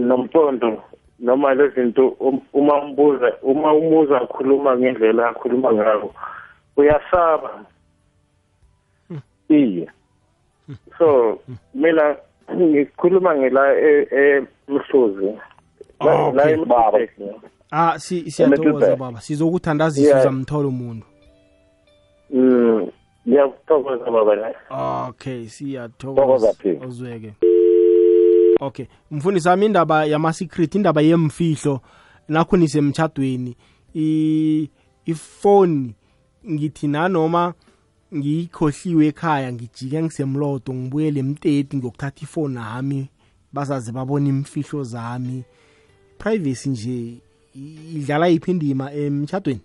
nomcondo noma lezinto uma umbuza uma umuza akhuluma ngendlela akhuluma ngayo uyasaba. Iye. So mina ngikhuluma ngela emhluzi. Oh, la okay. emhluzi. Ah si siyathokoza Middleburg. baba. Sizokuthandazisa Yeah. uzamthola umuntu. Mm ngiyakuthokoza baba. La okay Thokoza siyathokoza phi? uzweke. Okay. Mfundisi wami indaba yama-secret indaba yemfihlo nakho nisemtshadweni ifoni ngithi nanoma ngiyikhohliwe ekhaya ngijike ngisemlodo ngibuyele emteti ngiyokuthatha ifoni yami bazaze babona imfihlo zami. Privacy nje idlala yiphi indima emtshadweni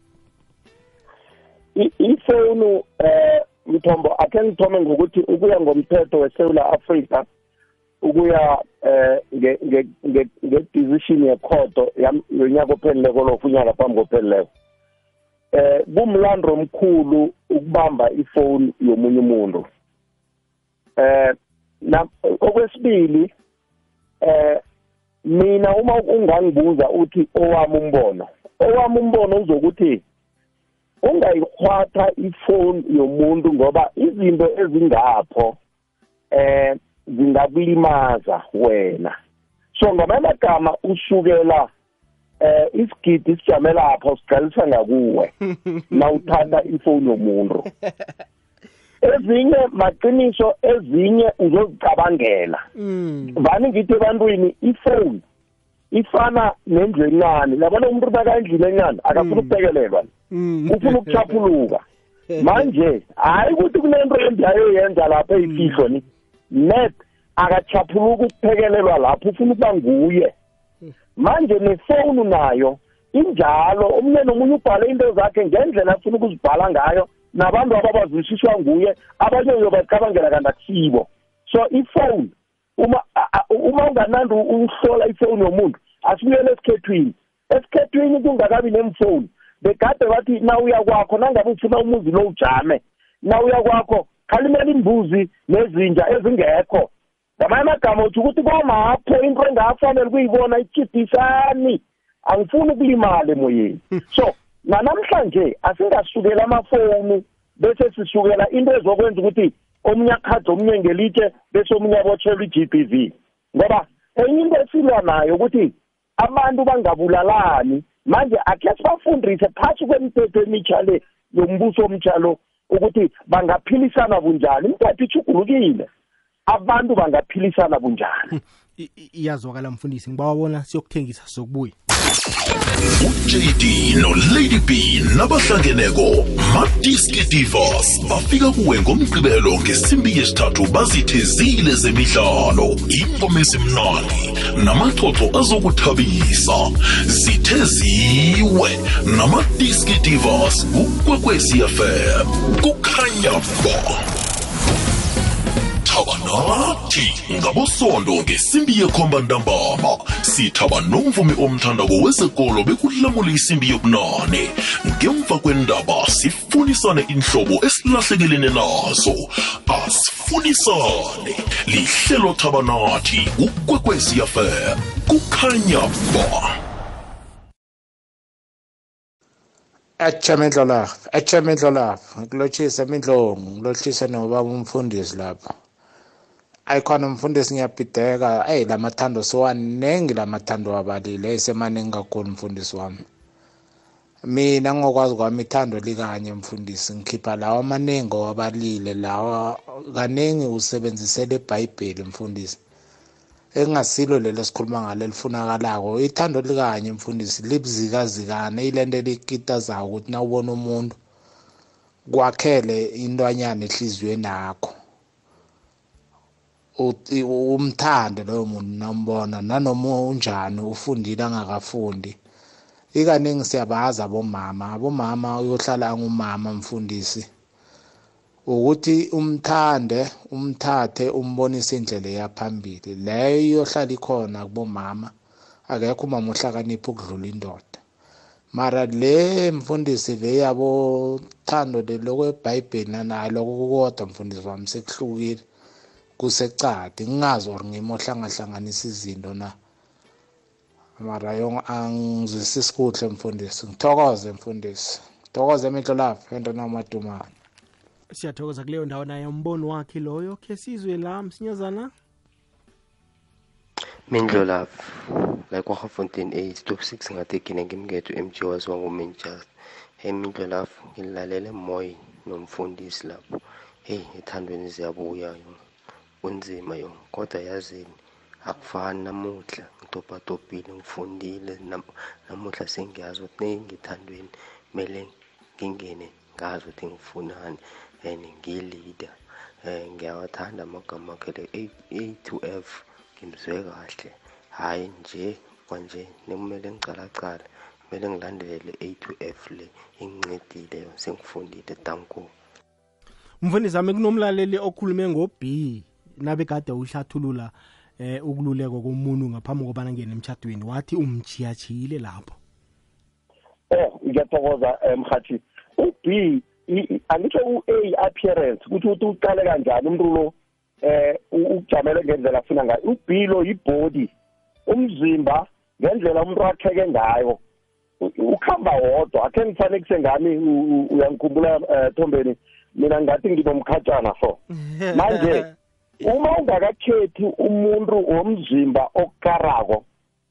I- ifonu eh mthombo akhe ngithome ngokuthi ukuya ngomthetho weSouth Africa ukuya eh nge- nge- nge- nge-decision yekhoto yonyaka ophelileko lo unyaka phambi kophelileko eh kumlando omkhulu ukubamba ifoni yomunye umuntu. Eh na okwesibili eh mina uma ungangibuza uthi owami umbono owami umbono uzokuthi ungayikhwatha ifoni yomuntu ngoba izinto ezingapho eh zingakulimaza wena. So ngamanye amagama usukela eh isigidi sijame lapha usiqalisa ngakuwe. Nawuthatha ifoni yomuntu. Ezinye maqiniso ezinye uzozicabangela. Mm. vani ngithi ebantwini ifoni ifana nendlu encane labona umuntu bakayendlini encane akafuna ukuphekelelwa Mm. ufuna ukuchaphuluka manje hayi ukuthi kunento embi ayoyenza lapha eyifihlo ni net akachaphuluka ukuphekelelwa lapho ufuna ukuba nguye. Manje nefowuni nayo injalo omunye nomunye ubhale into zakhe ngendlela afuna ukuzibhala ngayo nabantu ababazwisiswa nguye abanye uyobacabangela kanti akusibo. So ifowuni uma uma unganandi uhlola ifowuni yomuntu asibuyele esikhethwini. Esikhethwini kungakabi nemfowuni begade bathi nawuya kwakho nangabe ufuna umuzi lo ujame. Nawuya kwakho khalimela imbuzi nezinja ezingekho. Ngamanye amagama uthi ukuthi kwamapho into engafanele ukuyibona ichidisani angifuni ukulimala emoyeni. So nanamhlanje asingasukela amafoni bese sisukela into ezokwenza ukuthi omunye akhade omunye ngelitshe bese omunye abotshelwa i-GBV ngoba enye into esilwa nayo ukuthi abantu bangabulalani. Manje akhe sibafundise phasi kwemithetho emitsha le yombuso omtsha lo ukuthi bangaphilisana bunjani? Imithetho ichugulukile abantu bangaphilisana bunjani? I- i- iyazwakala mfundisi. Ngibawabona siyokuthengisa sokubuya uJD noLady B nabahlangeneko Madiski Divas bafika kuwe ngomgqibelo ngesimbi yesithathu bazithezile zemidlalo ingoma ezimnandi namaxoxo azokuthabisa. Zitheziwe namadiski divas ukwekwezi FM kukhanya ba thaba nathi ngabosondo ngesimbi yekhomba ntambama sithaba nomvumi omthandako wezekolo bekulamula isimbi yobunane. Ngemva kwendaba sifunisane inhlobo esilahlekelene nazo. Asifunisane lihlelo thaba nathi ukwekwezi fm kukhanya ba. Ejamendlo lapha, ejamendlo lapha, ngikulochisa imindlongo, ngilochisa nobaba umfundisi lapha. Ayikhona umfundisi ngiyabhideka, ey lamathando sowanengi lamathando wabalile, esemaningi kakhulu umfundisi wami. Mina ngokwazi kwami ithando likanye mfundisi, ngikhipha lawa amaningi owabalile lawa kaningi usebenzisela eBhayibheli mfundisi. engasilo lelo sikhuluma ngalo elifunakalako ithando likanye mfundisi libzikazikane ilento likitazayo ukuthi nawubona umuntu kwakhele intwanyana ehliziyweni yakho Uthi- umthande loyo muntu nambona nanoma unjani ufundile angakafundi. Ikaningi siyabazi abomama abomama uyohlala angumama mfundisi ukuthi umthande umthathe umbonise indlela eyaphambili. Leyo iyohlala ikhona kubomama akekho umama ohlakanipha ukudlula indoda. Mara le mfundisi le yabo thando lokwebhayibheli nanayo lokho kukodwa mfundisi wami sekuhlukile. Kusecadi ngingazi or ngimohlangahlanganisa izinto na. Mara yo angizwisisi kuhle mfundisi. Ngithokoze mfundisi. Ngithokoze emehlo lapho ento namadumane siyathokoza kuleyo ndawo naye umbono wakhe loyo. Khe sizwe la msinyazana? Mindlo lapho la kwaGafontein A stop 6 ngathi kine ngimketho MJ waziwa nguManchester hey mindlo lapho ngilalela moyi nomfundisi lapho. Hey ethandweni ziyabuya kunzima yo kodwa yazini akufani namuhla. Ngitobhatobhile ngifundile namuhla sengiyazi ukuthi nengithandweni kumele ngingene ngazi ukuthi ngifunani and ngiyi-leader um ngiyawathanda amagama akhe le A to F ngimzwe kahle. Hhayi nje kwanje nekumele ngicalacala kumele ngilandele A to F le ingincedile sengifundile danko mfundisi ami kunomlaleli okhulume ngo-b. Nabe kade uhlathulula eh ukululeko komuntu ngaphambi kobana ngene emtshadweni wathi umchiyachiyile lapho. Oh ngiyathokoza mhathi u-b angitsho u-a appearance ukuthi ukuthi uqale kanjani umuntu lo eh ukujamele ngendlela afuna ngayo. U-b lo yibody umzimba ngendlela umuntu akheke ngayo. Ukuhamba wodwa akhe ngifanekise ngami uyangikhumbula um thombeni mina ngathi nginomkhatshana so. Manje uma ungakakhethi umuntu womzimba okukarako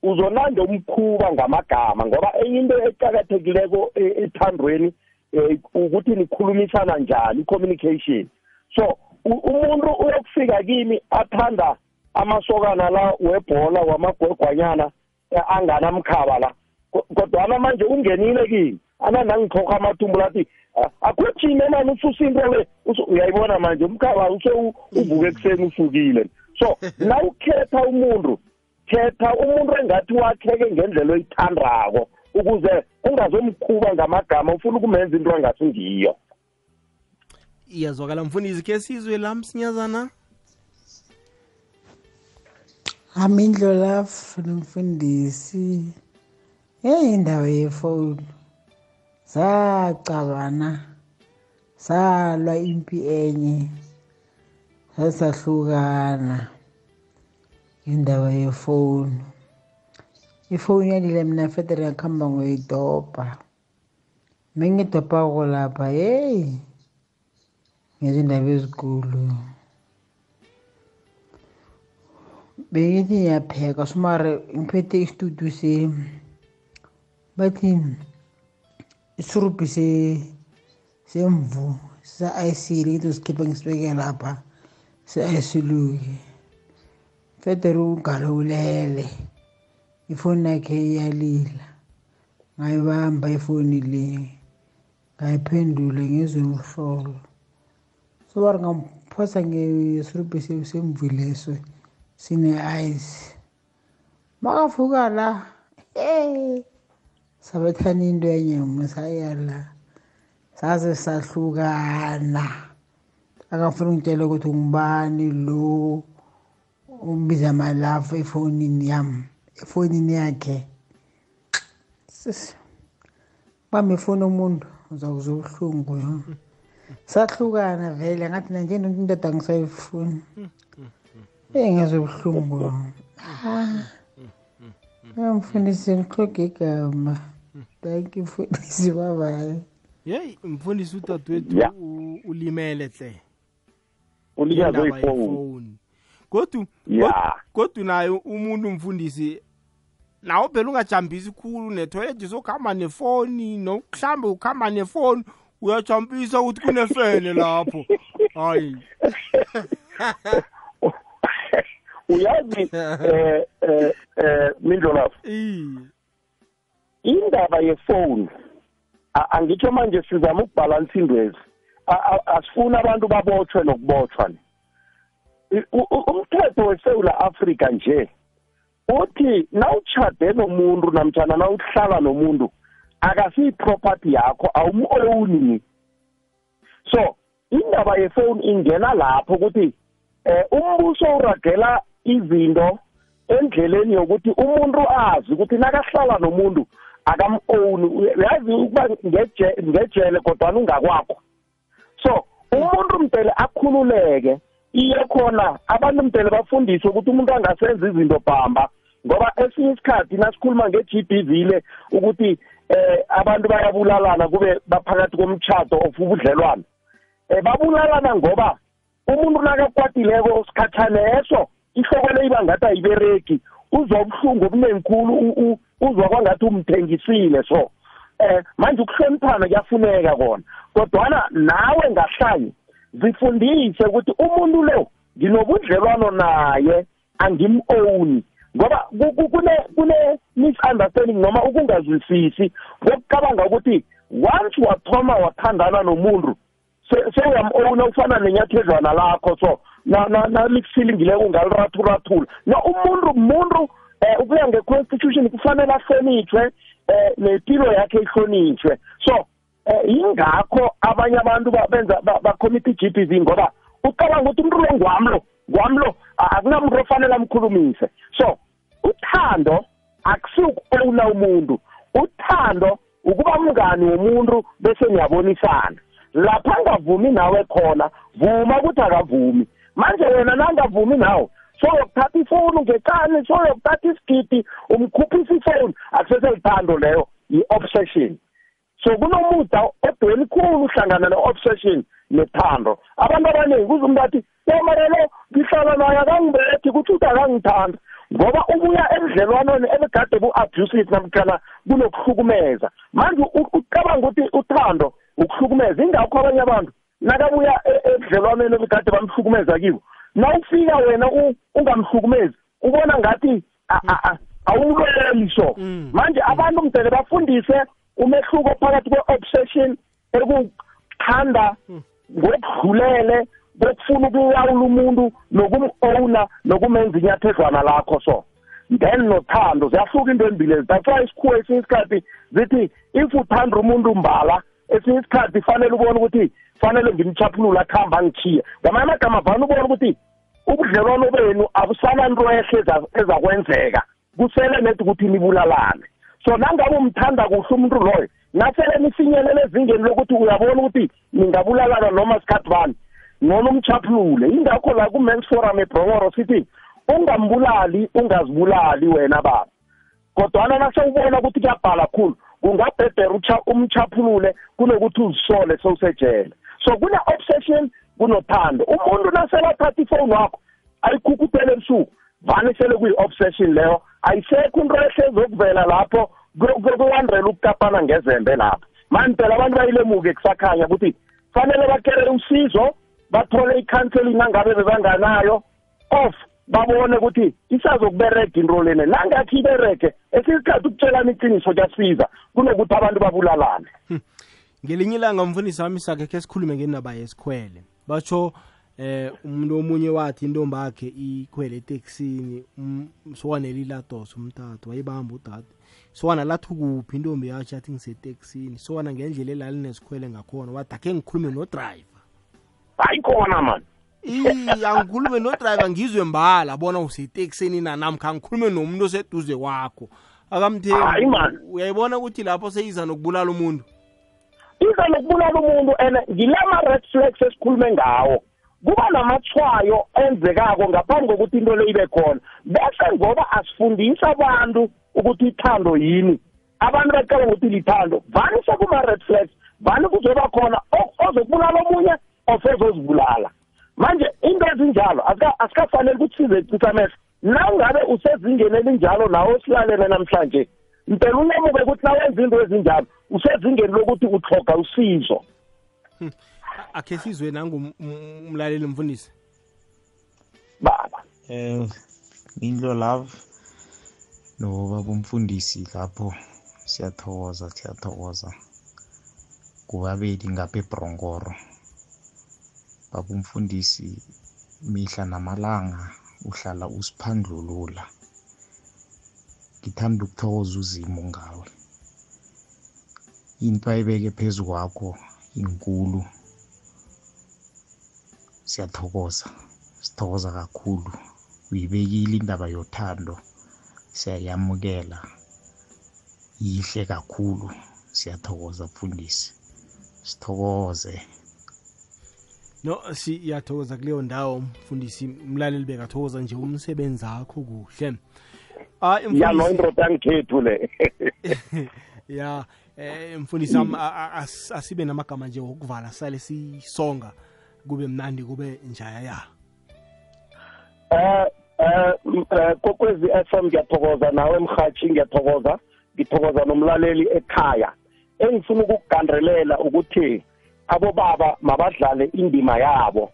uzonande umkhuba ngamagama ngoba enye into eqakathekileko e-, ethandweni eh ukuthi nikhulumisana njani communication so umuntu uyokufika kimi athanda amasokana la webhola wamagwegwanyana eh, anganamkhaba la. Kodwana manje ungenile kimi ananangikhokha amathumbu lathi akhwethine mani ususa into le? Uyayibona manje umkhaba use uvuke ekuseni usukile. So na ukhetha umuntu khetha umuntu engathi wakheke ngendlela oyithandako ukuze ungazomkhuba ngamagama ufuna ukumenza into angasi ngiyo. Iyazwakala mfundisi khe sizwe la msinyazana? Amindlo lafu nomfundisi yeyi indawo yefoni zacabana salwa impi enye sasahlukana indaba yefoni ifoni yalile mina federe yakuhamba ngoyidobha. Mengidobhako lapha yeyi ngezindaba ezikulu. Bengithi ngiyapheka sumare ngiphethe isitutu se bathi isurubhi semvu sa-ayisile ngithi usikhiphe ngisibeke lapha se-ayisiluke federe ugalo ulele ifoni yakhe iyalila. Ngayibamba ifoni le ngayiphendula ngizwe uhlolo sobari ngamphosa ngesirubhi semvuleso sine-ice makavuka la hey! Sabethana into enye msayala saze sahlukana. Akafuna ungitshela ukuthi ngubani lo ubiza malafu efonini yami efonini yakhe. Bamba ifoni omuntu uzakuzwa ubuhlungu sahlukana vele ngathi nanje indoda ngisayifuni engezwe ubuhlungu mfundisi ngihloga igama. Thank you mfundisi babaye yeyi mfundisi udadewethu ulimele hle ulinyazwe ifoni godu godu naye umuntu umfundisi nawo phela ungajambisi khulu netoilet sokuhamba nefoni nokuhlambe ukuhamba nefoni uyajampisa ukuthi kunefene lapho. Hayi. Uyazi eh eh eh mindlo lapho indaba yefoni angitsho manje sizama ukubhalansa indwezi. Asifuni abantu babotshwe nokubotshwa umthetho weSouth Africa nje uthi nawuchade nomuntu namtjana nawuhlala nomuntu akasiyi-property yakho awumu-owni. So indaba yefoni ingena lapho ukuthi eh umbuso uragela izinto endleleni yokuthi umuntu azi ukuthi nakahlala nomuntu akam-own uyazi ukuba ngeje- ngejele kodwana ungakwakho. So umuntu mdele akhululeke iye khona abantu mdele bafundiswe ukuthi umuntu angasenza izinto bhamba ngoba esinye isikhathi nasikhuluma nge-GBV le ukuthi eh abantu bayabulalana kube baphakathi komtshato of ubudlelwano. Eh babulalana ngoba umuntu nakakwatileko sikhathaneso ihloko le iba ngathi ayibereki uzwa ubuhlungu obunenkulu uzwa kwangathi umthengisile so eh manje ukuhloniphana kuyafuneka kona. Kodwana nawe ngahlanye zifundise ukuthi umuntu lo nginobudlelwano naye angim-own ngoba ku- ku- kune kune misunderstanding noma ukungazwisisi kokucabanga ukuthi once wathoma wathandana nomuntu se- sewuyam-owna ufana nenyathedlwana lakho so nalikusilingileko ungalirathurathula no umuntu muntu um ukuya nge-constitution kufanele ahlonitshwe um nempilo yakhe ihlonitshwe so um yingakho abanye abantu ba- benza ba- bacommit i-g b v ngoba ucabanga ukuthi umuntu lo ngwamlo ngwamlo akunamuntu ofanele amkhulumise. So uthando akusiuku-owna umuntu. Uthando ukuba mngani womuntu bese niyabonisana. Lapha angavumi nawe khona vuma ukuthi akavumi. Manje wena nangavumi nawe soyokuthatha ifoni ngecani soyokuthatha isigidi umkhuphisa ifoni akuseselithando leyo yi-obsession so kunomuda odweni khulu uhlangana ne-obsession nethando. Abantu abaningi kuze umuntu athi yamarelo ngihlala naye akangibethi kuthi uthi akangithanda ngoba ubuya ebudlelwaneni ebegade bu-abusive namkhana kunokuhlukumeza. Manje u- ucabanga ukuthi uthando ukuhlukumeza. Ingakho abanye abantu nakabuya e- ebudlelwaneni ebegade bamhlukumeza kibo nawufika wena u- ungamhlukumezi ubona ngathi a- a- a- awulweli so. Manje abantu mdele bafundise umehluko phakathi kwe-obsession ekuthanda ngokudlulele bekufuna ukulawula umuntu nokum-owna nokumenza inyathedlwana lakho so. Then nothando ziyahluka into embili. That's why isikhuwa esinye isikhathi zithi if uthanda umuntu mbala esinye isikhathi fanele ubone ukuthi fanele ngimchaphulule akuhamba angithiye ngamanye amagama vane ubone ukuthi ubudlelwano benu abusananto ehle eza- ezakwenzeka. Kusele nedi ukuthi nibulalane. So nangabe umthanda kuhle umuntu loyo nasele nifinyelele ezingeni lokuthi uyabona ukuthi ningabulalana noma sikhathi bani noma umchaphulule. Ingakho la ku-mans forum ebromoro sithi ungambulali ungazibulali wena baba. Kodwana nasewubona ukuthi kuyabhala khulu kungabhedera ucha- umchaphulule kunokuthi uzisole sewusejele so kune-obsession kunothando umuntu nasele athatha ifowuni wakho ayikhukuthele ebusuku vane sele kuyi-obsession leyo. Ayisekho into ehle ezokuvela lapho kuwandrela ukutapana ngezembe lapho. Mani phela abantu bayilemuke kusakhanya ukuthi fanele bakerele usizo bathole i-counseling angabe bebanganayo of babone ukuthi isazokuberega into lena. Nangathi iberege esisikhathi ukutshelana iqiniso kuyasiza kunokuthi abantu babulalane. Ngelinye ilanga umfundisi wami sakhe khe sikhulume ngendaba yesikhwele. Batsho eh umuntu omunye wathi intombi yakhe ikhwele etekisini sowaneli ladosa umtata wayibamba udade. Sowana lathi kuphi intombi yatsho athi ngisetekisini sowana ngendlela elalинesikhwele ngakhona wathi akhe ngikhulume nodrayiva hayi khona mani iye angikhulume nodrayiva ngizwe mbala bona usetekisini na namkha ngikhulume nomuntu oseduze kwakho. Akamthembi. Uyayibona ukuthi lapho seyiza nokubulala umuntu? Iza nokubulala umuntu and ngilama-red flags esikhulume ngawo. Kuba namathwayo enzekako ngaphambi kokuthi into le ibe khona. Bese ngoba asifundisi abantu ukuthi ithando yini. Abantu bacabanga ukuthi lithando. Vani sekuma-red flags vani kuzoba khona ozokubulala omunye ofezozibulala manje into ezinjalo asika- asikafanele ukuthi size ecisamehlo nangabe usezingeni elinjalo nawe osilalele namhlanje mpela unemuke ukuthi nawenza into ezinjalo usezingeni lokuthi uthoga usizo. Akhe sizwe nangumlaleli mfundisi. Baba. Eh indlo love nobaba umfundisi lapho. Siyathokoza siyathokoza. Kubabili ngapha ebronkoro baba umfundisi mihla namalanga uhlala usiphandlulula. Ngithanda ukuthokoza uzimo ngawe. Into ayibeke phezu kwakho inkulu. Siyathokoza sithokoza kakhulu. Uyibekile indaba yothando siyayamukela. Yihle kakhulu siyathokoza mfundisi sithokoze. No siyathokoza kuleyo ndawo mfundisi mlaleli bekathokoza nje umsebenzi akho kuhle. Ah ya no indoda yangikhethu le. Ya eh mfundisi am asibe namagama nje wokuvala sale sisonga kube mnandi kube njaya ya. Eh eh kokwezi FM ngiyathokoza nawe mhathi ngiyathokoza. Ngithokoza nomlaleli ekhaya. Engifuna ukukugandelela ukuthi abobaba mabadlale indima yabo.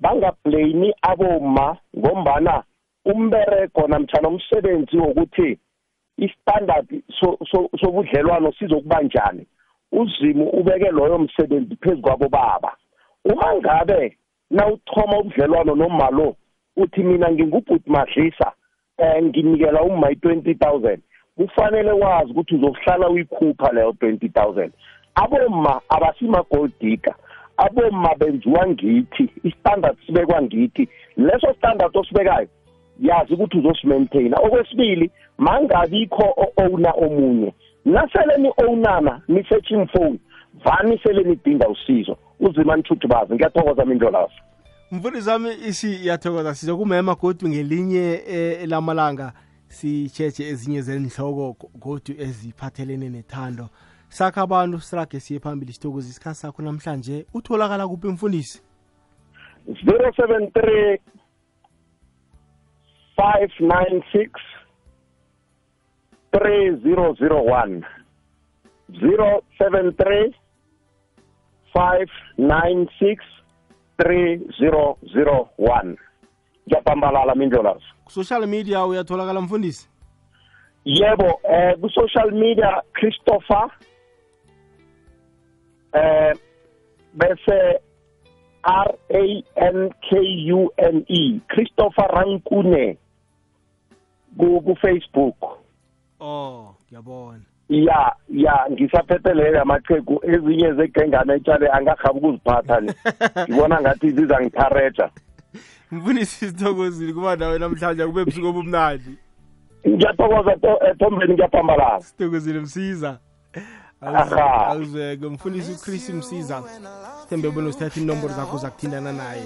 Bangablame aboma ngombana umberego namtshana umsebenzi wokuthi istandard sobudlelwano sizokuba njani uzimu ubeke loyo msebenzi phezu kwabo baba uma ngabe nawuthoma ubudlelwano nomalo uthi mina ngingubhuti madlisa um nginikela umma i-twenty thousand kufanele wazi ukuthi uzokuhlala uyikhupha leyo twenty thousand. Abomma abasima-gold digger abomma benziwa ngithi istandard sibekwa ngithi. Leso standard osibekayo yazi ukuthi uzosimaintaina. Okwesibili mangabikho o-owner omunye. Nasele ni-ownana ni-searching phone vani sele nidinga usizo. Uzima nithuthubazi ngiyathokoza mindlolazo mfundisi wami siyathokoza sizokumema godu ngelinye eh, lamalanga sitshetshe ezinye zenhloko godu eziphathelene nethando. Sakha abantu sirage siye phambili sithokoza isikhathi sakho namhlanje. Utholakala kuphi mfundisi 073 596 3001 073 596 3001 ngiyapambalala mindlolazo social media uyatholakala mfundisi? Yebo eh ku social media Christopher eh bese R A N K U N E Christopher Rankune ku ku Facebook. Oh ngiyabona. Ya ya ngisaphethe leyo amaqhegu. Ezinye zegengane etshale angahabi ukuziphatha ni ngibona ngathi zizangithareja mfundisi sithokozile kuba nawe namhlanje kube busuku obumnandi. Ngiyathokoza ethombeni ngiyaphambalala. Sithokozile msiza. Awuzeke mfundisi uchris msiza. Sithembe bona usithatha inomboro zakho zakuthindana naye